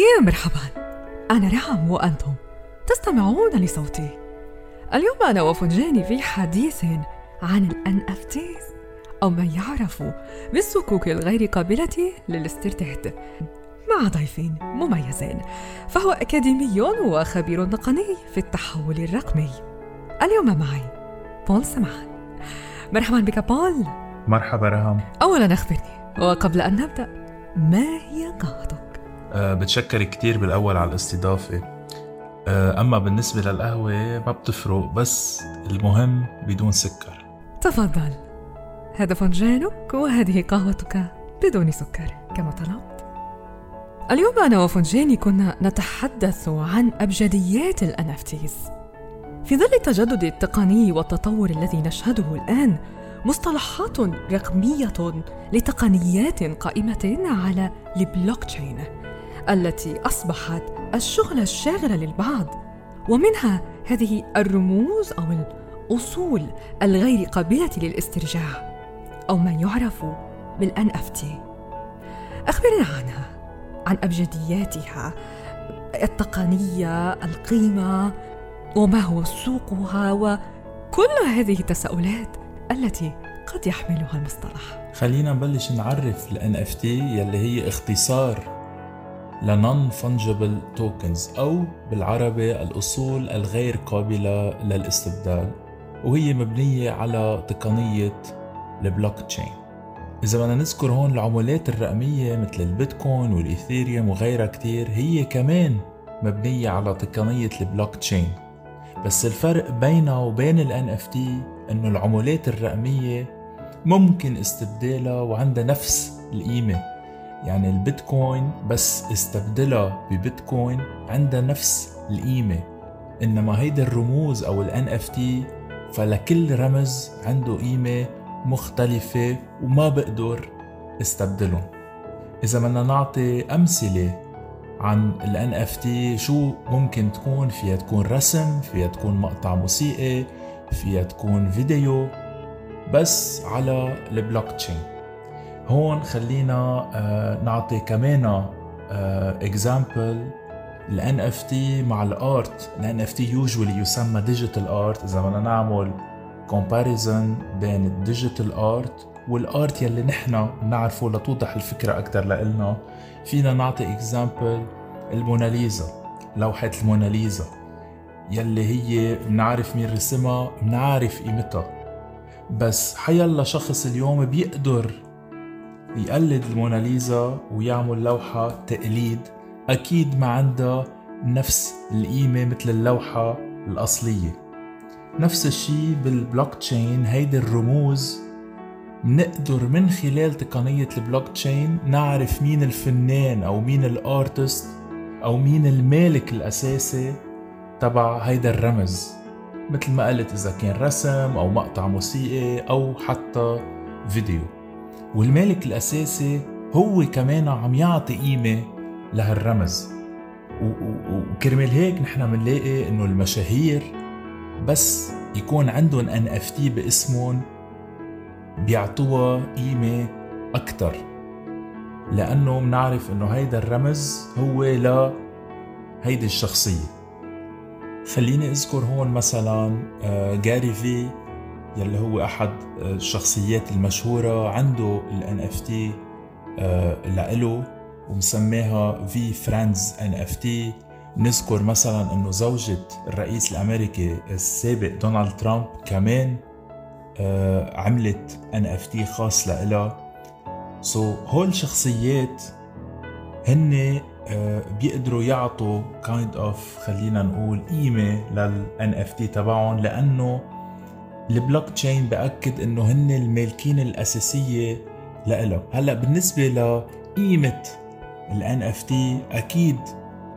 يا مرحبا. أنا رعم وأنتم تستمعون لصوتي. اليوم أنا وفنجاني في حديث عن ال NFTs أو ما يعرف بالصكوك الغير قابلة للاسترداد مع ضيف مميزين فهو أكاديمي وخبير تقني في التحول الرقمي. اليوم معي بول سمعان. مرحبا بك بول. مرحبا رهام أولا أخبرني وقبل أن نبدأ ما هي قهوتك؟ أه بتشكر كتير بالأول على الاستضافة. أه أما بالنسبة للقهوة ما بتفرق بس المهم بدون سكر. تفضل. هذا فنجانك وهذه قهوتك بدون سكر كما طلبت. اليوم أنا وفنجاني كنا نتحدث عن أبجديات ال NFTs في ظل التجدد التقني والتطور الذي نشهده الآن مصطلحات رقمية لتقنيات قائمة على البلوك تشين التي أصبحت الشغل الشاغل للبعض ومنها هذه الرموز أو الأصول الغير قابلة للاسترجاع أو ما يعرف بال NFT أخبرنا عنها عن أبجدياتها التقنية القيمة وما هو سوقها وكل هذه التساؤلات التي قد يحملها المصطلح. خلينا نبلش نعرف ال NFT يلي هي اختصار ل non-fungible tokens أو بالعربي الأصول الغير قابلة للاستبدال وهي مبنية على تقنية البلوك تشين إذا بدنا نذكر هون العملات الرقمية مثل البيتكوين والإيثيريوم وغيرها كتير هي كمان مبنية على تقنية البلوك تشين بس الفرق بينها وبين ال NFT إنه العملات الرقمية ممكن استبدالها وعندها نفس القيمة. يعني البيتكوين بس استبدلها ببيتكوين عندها نفس القيمة. إنما هيدا الرموز أو ال NFT فلكل رمز عنده قيمة مختلفة وما بقدر استبدلهم. إذا بدنا نعطي أمثلة عن ال NFT شو ممكن تكون؟ فيها تكون رسم فيها تكون مقطع موسيقي فيها تكون فيديو بس على البلوك تشين هون خلينا آه نعطي كمان example ال NFT مع ال art ال NFT usually يسمى digital art إذا بدنا نعمل comparison بين ال digital art وال art يلي نحن بنعرفه لتوضح الفكرة أكثر لنا فينا نعطي example الموناليزا لوحة الموناليزا يلي هي بنعرف مين رسمها بنعرف قيمتها. بس حيلا شخص اليوم بيقدر يقلد الموناليزا ويعمل لوحة تقليد أكيد ما عندها نفس القيمة مثل اللوحة الأصلية. نفس الشي بالبلوك تشين هيدي الرموز منقدر من خلال تقنية البلوك تشين نعرف مين الفنان أو مين ال artist أو مين المالك الأساسي تبع هيدا الرمز. مثل ما قلت إذا كان رسم أو مقطع موسيقي أو حتى فيديو. والمالك الأساسي هو كمان عم يعطي قيمة لهالرمز. وكرمال هيك نحن بنلاقي إنه المشاهير بس يكون عندهم NFT باسمهم بيعطوها قيمة أكتر. لأنه بنعرف إنه هيدا الرمز هو ل هيدي الشخصية. خليني أذكر هون مثلا Gary Vee يلي هو أحد الشخصيات المشهورة عنده ال NFT لإله ومسميها VeeFriends NFT نذكر مثلا إنه زوجة الرئيس الأمريكي السابق دونالد ترامب كمان آه عملت NFT خاص لإلها. so, هول الشخصيات هن آه بيقدروا يعطوا كايند kind اوف خلينا نقول قيمة لل NFT تبعهم لأنه البلوك تشين بأكد إنه هن المالكين الأساسية لإلها هلأ بالنسبة لقيمة ال NFT أكيد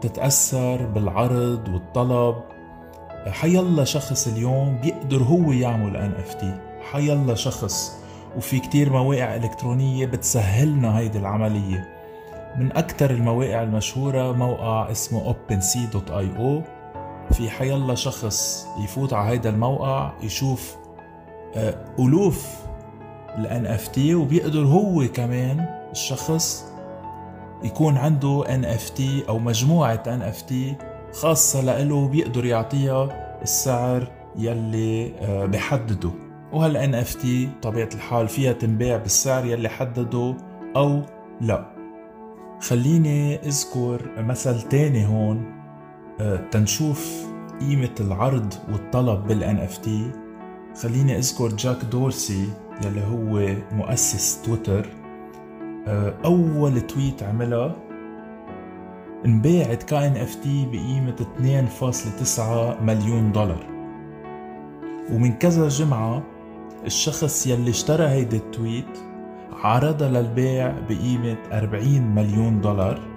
تتأثر بالعرض والطلب. حيلا شخص اليوم بيقدر هو يعمل NFT حيلا شخص. وفي كتير مواقع إلكترونية بتسهلنا هيدي العملية. من أكثر المواقع المشهورة موقع اسمه OpenSea.io في حيلا شخص يفوت على هيدا الموقع يشوف ألوف ال NFT وبيقدر هو كمان الشخص يكون عنده NFT أو مجموعة NFT خاصة لإله بيقدر يعطيها السعر يلي آه، بحدده وهال NFT طبيعة الحال فيها تنباع بالسعر يلي حدده أو لا. خليني أذكر مثل تاني هون. آه، تنشوف قيمة العرض والطلب بال NFT خليني أذكر جاك دورسي يلي هو مؤسس تويتر. آه، أول tweet عملها انباعت NFT بقيمة 2.9 مليون دولار. ومن كذا جمعة الشخص يلي اشترى هيدي ال tweet عرضها للبيع بقيمة 40 مليون دولار.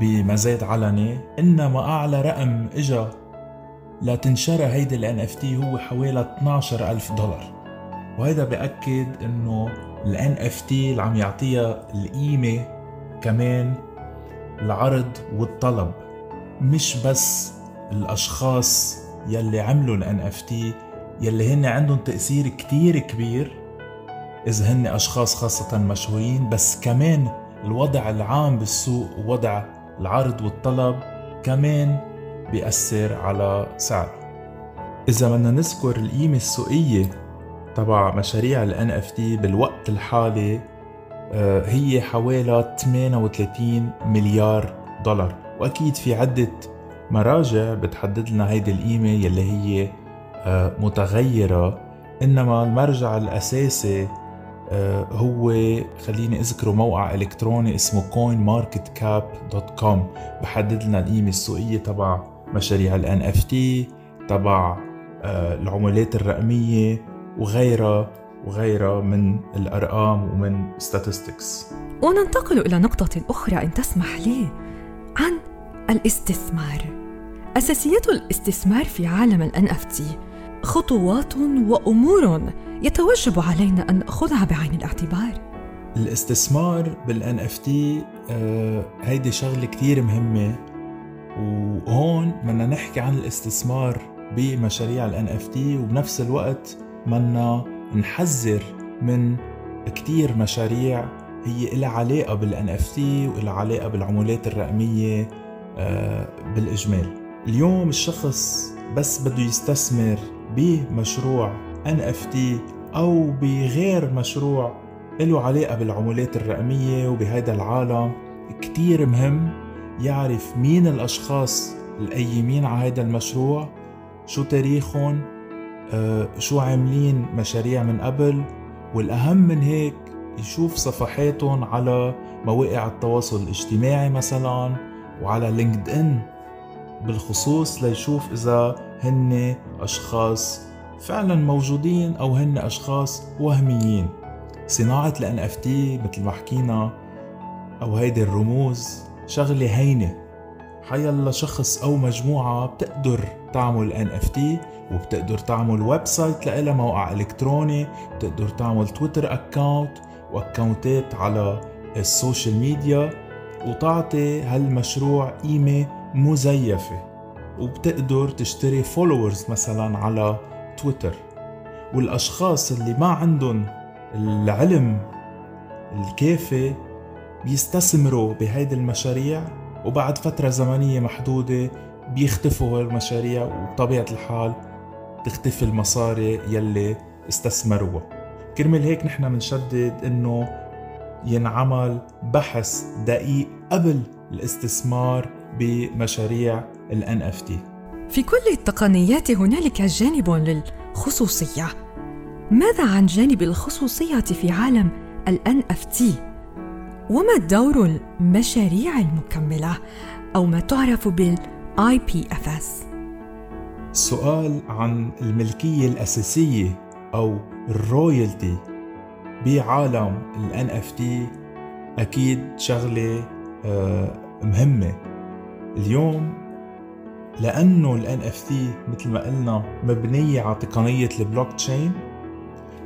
بمزاد علني إنما أعلى رقم إجا لتنشرى هيدي ال NFT هو حوالي 12 ألف دولار. وهذا بأكد إنه ال NFT اللي عم يعطيها القيمة كمان العرض والطلب مش بس الأشخاص يلي عملوا ال NFT يلي هن عندهم تأثير كتير كبير إذا هن أشخاص خاصة مشهورين بس كمان الوضع العام بالسوق ووضع العرض والطلب كمان بيأثر على سعر إذا بدنا نذكر القيمة السوقية تبع مشاريع ال NFT بالوقت الحالي آه، هي حوالي 38 مليار دولار. وأكيد في عدة مراجع بتحدد لنا هيدي القيمة يلي هي آه، متغيرة. إنما المرجع الأساسي هو خليني أذكره موقع إلكتروني اسمه coinmarketcap.com بحدد لنا القيمة السوقية تبع مشاريع ال NFT تبع آه، العملات الرقمية وغيرها وغيرها من الأرقام ومن statistics. وننتقل إلى نقطة أخرى إن تسمح لي عن الاستثمار. أساسيات الاستثمار في عالم ال NFT خطوات وأمور يتوجب علينا أن نأخذها بعين الاعتبار. الاستثمار بال NFT آه، هيدي شغلة كثير مهمة. وهون بدنا نحكي عن الاستثمار بمشاريع ال NFT وبنفس الوقت بدنا نحذر من كثير مشاريع هي لها علاقة بال NFT وإلها علاقة بالعملات الرقمية آه، بالإجمال. اليوم الشخص بس بده يستثمر بمشروع NFT أو بغير مشروع. له علاقة بالعملات الرقمية وبهذا العالم. كتير مهم يعرف مين الأشخاص القيمين على هذا المشروع شو تاريخهم آه، شو عاملين مشاريع من قبل. والأهم من هيك يشوف صفحاتهم على مواقع التواصل الاجتماعي مثلا وعلى LinkedIn بالخصوص ليشوف إذا هن أشخاص فعلا موجودين أو هن أشخاص وهميين. صناعة ال NFT مثل ما حكينا أو هيدي الرموز شغلة هينة. حيلا شخص أو مجموعة بتقدر تعمل NFT وبتقدر تعمل website لها موقع إلكتروني بتقدر تعمل تويتر account وأكاونتات على ال social media وتعطي هالمشروع قيمة مزيفة. وبتقدر تشتري followers مثلا على تويتر والأشخاص اللي ما عندهم العلم الكافي بيستثمروا بهيدي المشاريع وبعد فترة زمنية محدودة بيختفوا المشاريع وبطبيعة الحال تختفي المصاري يلي استثمروها. كرمال هيك نحن بنشدد إنه ينعمل بحث دقيق قبل الاستثمار بمشاريع ال NFT في كل التقنيات هنالك جانب للخصوصية ماذا عن جانب الخصوصية في عالم ال NFT؟ وما دور المشاريع المكملة أو ما تعرف بال IPFS؟ السؤال عن الملكية الأساسية أو الرويالتي بعالم ال NFT أكيد شغلة آه، مهمة اليوم لأنه ال NFT مثل ما قلنا مبنية على تقنية البلوك تشين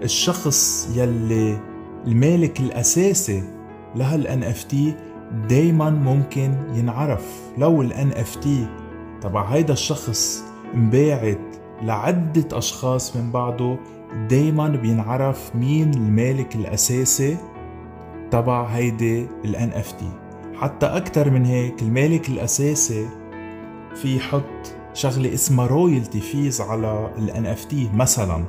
الشخص يلي المالك الأساسي لهال NFT دايما ممكن ينعرف. لو ال NFT تبع هيدا الشخص انباعت لعدة أشخاص من بعده دايما بينعرف مين المالك الأساسي تبع هيدي ال NFT حتى أكثر من هيك المالك الأساسي في يحط شغلة اسمها رويالتي فيز على ال NFT مثلا.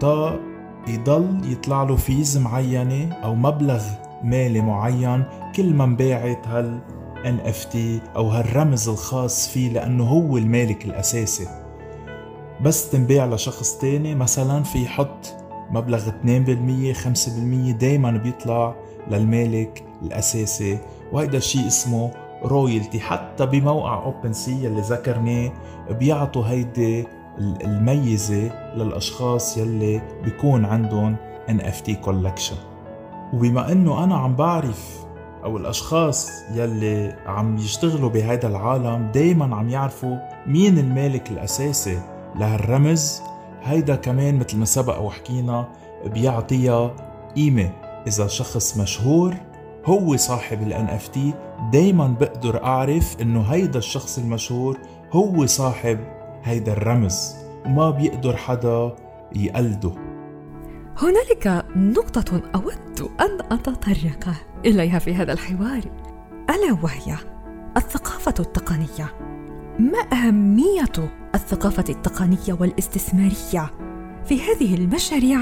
تا يضل يطلع له fees معينة أو مبلغ مالي معين كل ما انباعت هال NFT أو هالرمز الخاص فيه لأنه هو المالك الأساسي. بس تنباع لشخص تاني مثلا في يحط مبلغ 2% 5% دايما بيطلع للمالك الأساسي وهيدا الشيء اسمه royalty حتى بموقع OpenSea اللي ذكرناه بيعطوا هيدي الميزة للأشخاص يلي بيكون عندهم NFT collection. وبما إنه أنا عم بعرف أو الأشخاص يلي عم يشتغلوا بهذا العالم دايما عم يعرفوا مين المالك الأساسي لهالرمز هيدا كمان مثل ما سبق وحكينا بيعطيها قيمة. إذا شخص مشهور هو صاحب ال NFT دايما بقدر أعرف إنه هيدا الشخص المشهور هو صاحب هيدا الرمز. وما بيقدر حدا يقلده. هنالك نقطة أود أن أتطرق إليها في هذا الحوار. ألا وهي الثقافة التقنية. ما أهمية الثقافة التقنية والاستثمارية في هذه المشاريع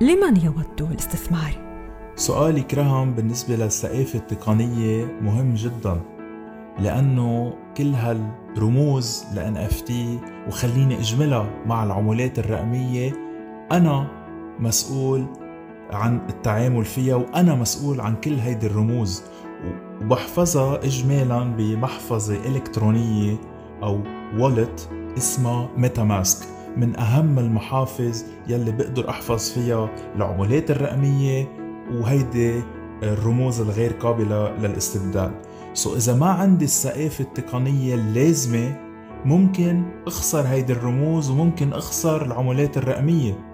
لمن يود الاستثمار؟ سؤال كرام بالنسبة للثقافة التقنية مهم جدا لأنه كل هالرموز ل NFT وخليني أجملها مع العملات الرقمية أنا مسؤول عن التعامل فيها وأنا مسؤول عن كل هيدي الرموز وبحفظها إجمالا بمحفظة إلكترونية أو والت اسمها ميتا ماسك من أهم المحافظ يلي بقدر أحفظ فيها العملات الرقمية وهيدي الرموز الغير قابلة للاستبدال. so إذا ما عندي الثقافة التقنية اللازمة ممكن أخسر هيدي الرموز وممكن أخسر العملات الرقمية.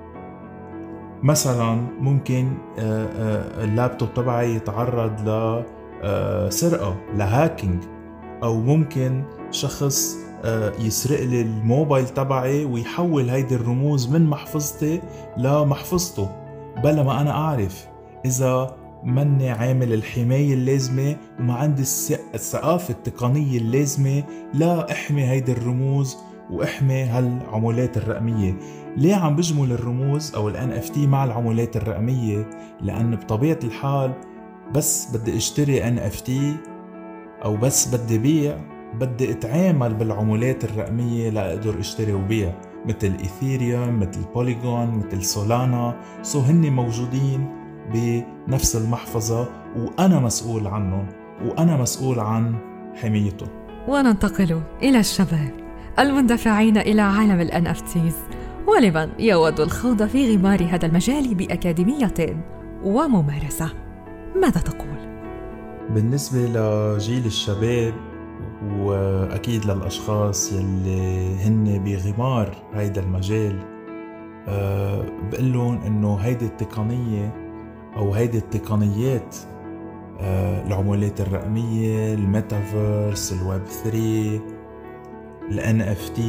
مثلا ممكن آه، آه، اللابتوب تبعي يتعرض لسرقة آه، ل hacking أو ممكن شخص يسرق لي الموبايل تبعي ويحول هيدي الرموز من محفظتي لمحفظته بلا ما أنا أعرف. إذا مني عامل الحماية اللازمة وما عندي الثقافة التقنية اللازمة لا إحمي هيدي الرموز وإحمي هالعملات الرقمية. ليه عم بجمل الرموز أو ال NFT مع العملات الرقمية؟ لأن بطبيعة الحال بس بدي أشتري NFT أو بس بدي بيع بدي أتعامل بالعملات الرقمية لاقدر أشتري وبيع مثل إيثيريوم مثل بوليغون مثل سولانا. سو هن موجودين. بنفس المحفظة وأنا مسؤول عنهم وأنا مسؤول عن حمايتهم وننتقل إلى الشباب المندفعين إلى عالم ال NFTs ولمن يود الخوض في غمار هذا المجال بأكاديمية وممارسة؟ ماذا تقول؟ بالنسبة لجيل الشباب وأكيد للأشخاص يلي هن بغمار هيدا المجال أه بقول لهم إنه هيدي التقنية أو هيدي التقنيات آه، العملات الرقمية ال metaverse ال web 3 ال NFT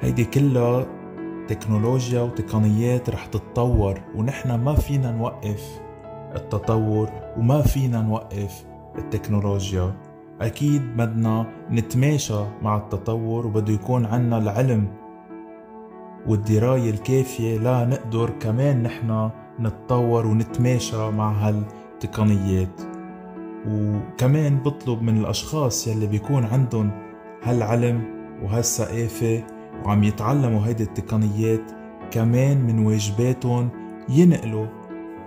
هيدي كلها تكنولوجيا وتقنيات رح تتطور ونحن ما فينا نوقف التطور وما فينا نوقف التكنولوجيا. أكيد بدنا نتماشى مع التطور وبده يكون عنا العلم والدراية الكافية لا نقدر كمان نحن نتطور ونتماشى مع هالتقنيات. وكمان بطلب من الأشخاص يلي بيكون عندهم هالعلم وهالثقافة وعم يتعلموا هيدي التقنيات كمان من واجباتهم ينقلوا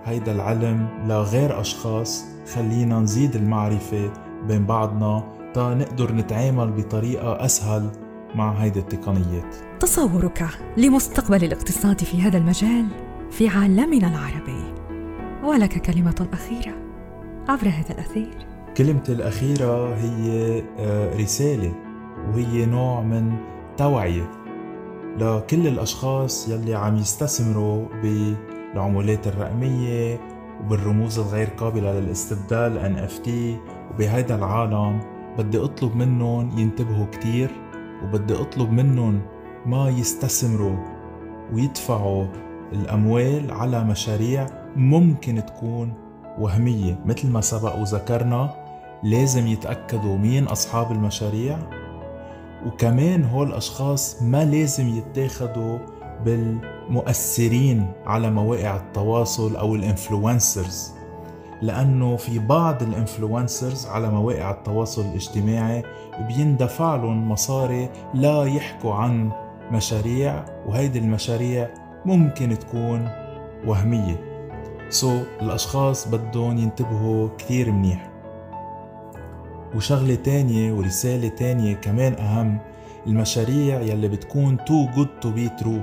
هيدا العلم لغير أشخاص. خلينا نزيد المعرفة بين بعضنا تا نقدر نتعامل بطريقة أسهل مع هيدي التقنيات. تصورك لمستقبل الاقتصاد في هذا المجال؟ في عالمنا العربي. ولك كلمة أخيرة عبر هذا الأثير. كلمتي الأخيرة هي آه، رسالة وهي نوع من توعية. لكل الأشخاص يلي عم يستثمروا بالعملات الرقمية وبالرموز الغير قابلة للاستبدال NFT وبهيدا العالم بدي أطلب منهم ينتبهوا كتير وبدي أطلب منهم ما يستثمروا ويدفعوا الأموال على مشاريع ممكن تكون وهمية. مثل ما سبق وذكرنا لازم يتأكدوا مين أصحاب المشاريع وكمان هول الأشخاص ما لازم يتاخدوا بالمؤثرين على مواقع التواصل أو ال influencers لأنه في بعض ال influencers على مواقع التواصل الاجتماعي بيندفع لهم مصاري لا يحكوا عن مشاريع وهيدي المشاريع ممكن تكون وهمية. سو so, الأشخاص بدهم ينتبهوا كتير منيح. وشغلة تانية ورسالة تانية كمان أهم المشاريع يلي بتكون too good to be true.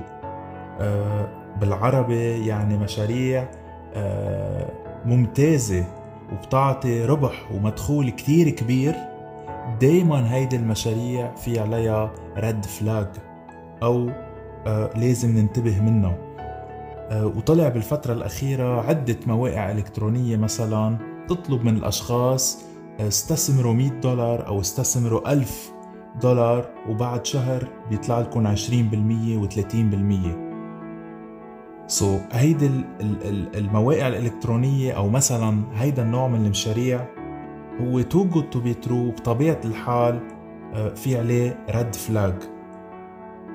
آه بالعربي يعني مشاريع آه ممتازة وبتعطي ربح ومدخول كتير كبير. دايما هيدي المشاريع في عليها رد فلاج أو لازم ننتبه منها آه وطلع بالفترة الأخيرة عدة مواقع إلكترونية مثلا تطلب من الأشخاص آه، استثمروا 100 دولار أو استثمروا 1000 دولار وبعد شهر بيطلع لكم 20% و30% so so, هيدي المواقع الإلكترونية أو مثلا هيدا النوع من المشاريع هو too good to be true بطبيعة الحال آه، في عليه رد فلاج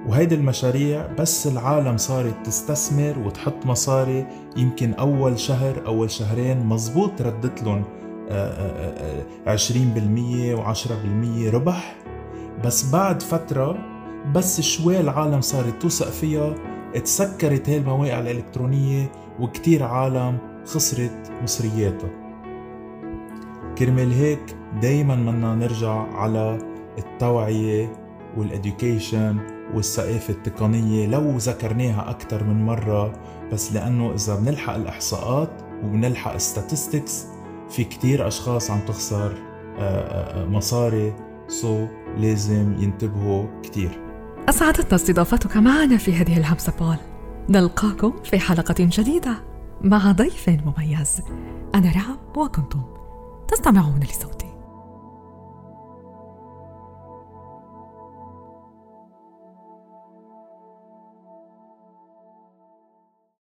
وهيدي المشاريع بس العالم صارت تستثمر وتحط مصاري يمكن أول شهر أول شهرين مزبوط ردت لهم 20% و10% ربح. بس بعد فترة بس شوي العالم صارت توثق فيها تسكرت هاي المواقع الإلكترونية وكتير عالم خسرت مصرياتها. كرمال هيك دايما بدنا نرجع على التوعية وال education والثقافة التقنية لو ذكرناها أكثر من مرة بس لأنه إذا بنلحق الإحصاءات وبنلحق statistics في كتير أشخاص عم تخسر آه، آه، آه، مصاري so لازم ينتبهوا كتير. أسعدتنا استضافتك معنا في هذه الهمسة بول. نلقاكم في حلقة جديدة مع ضيف مميز. أنا رعب وكنتم تستمعون لصوتي.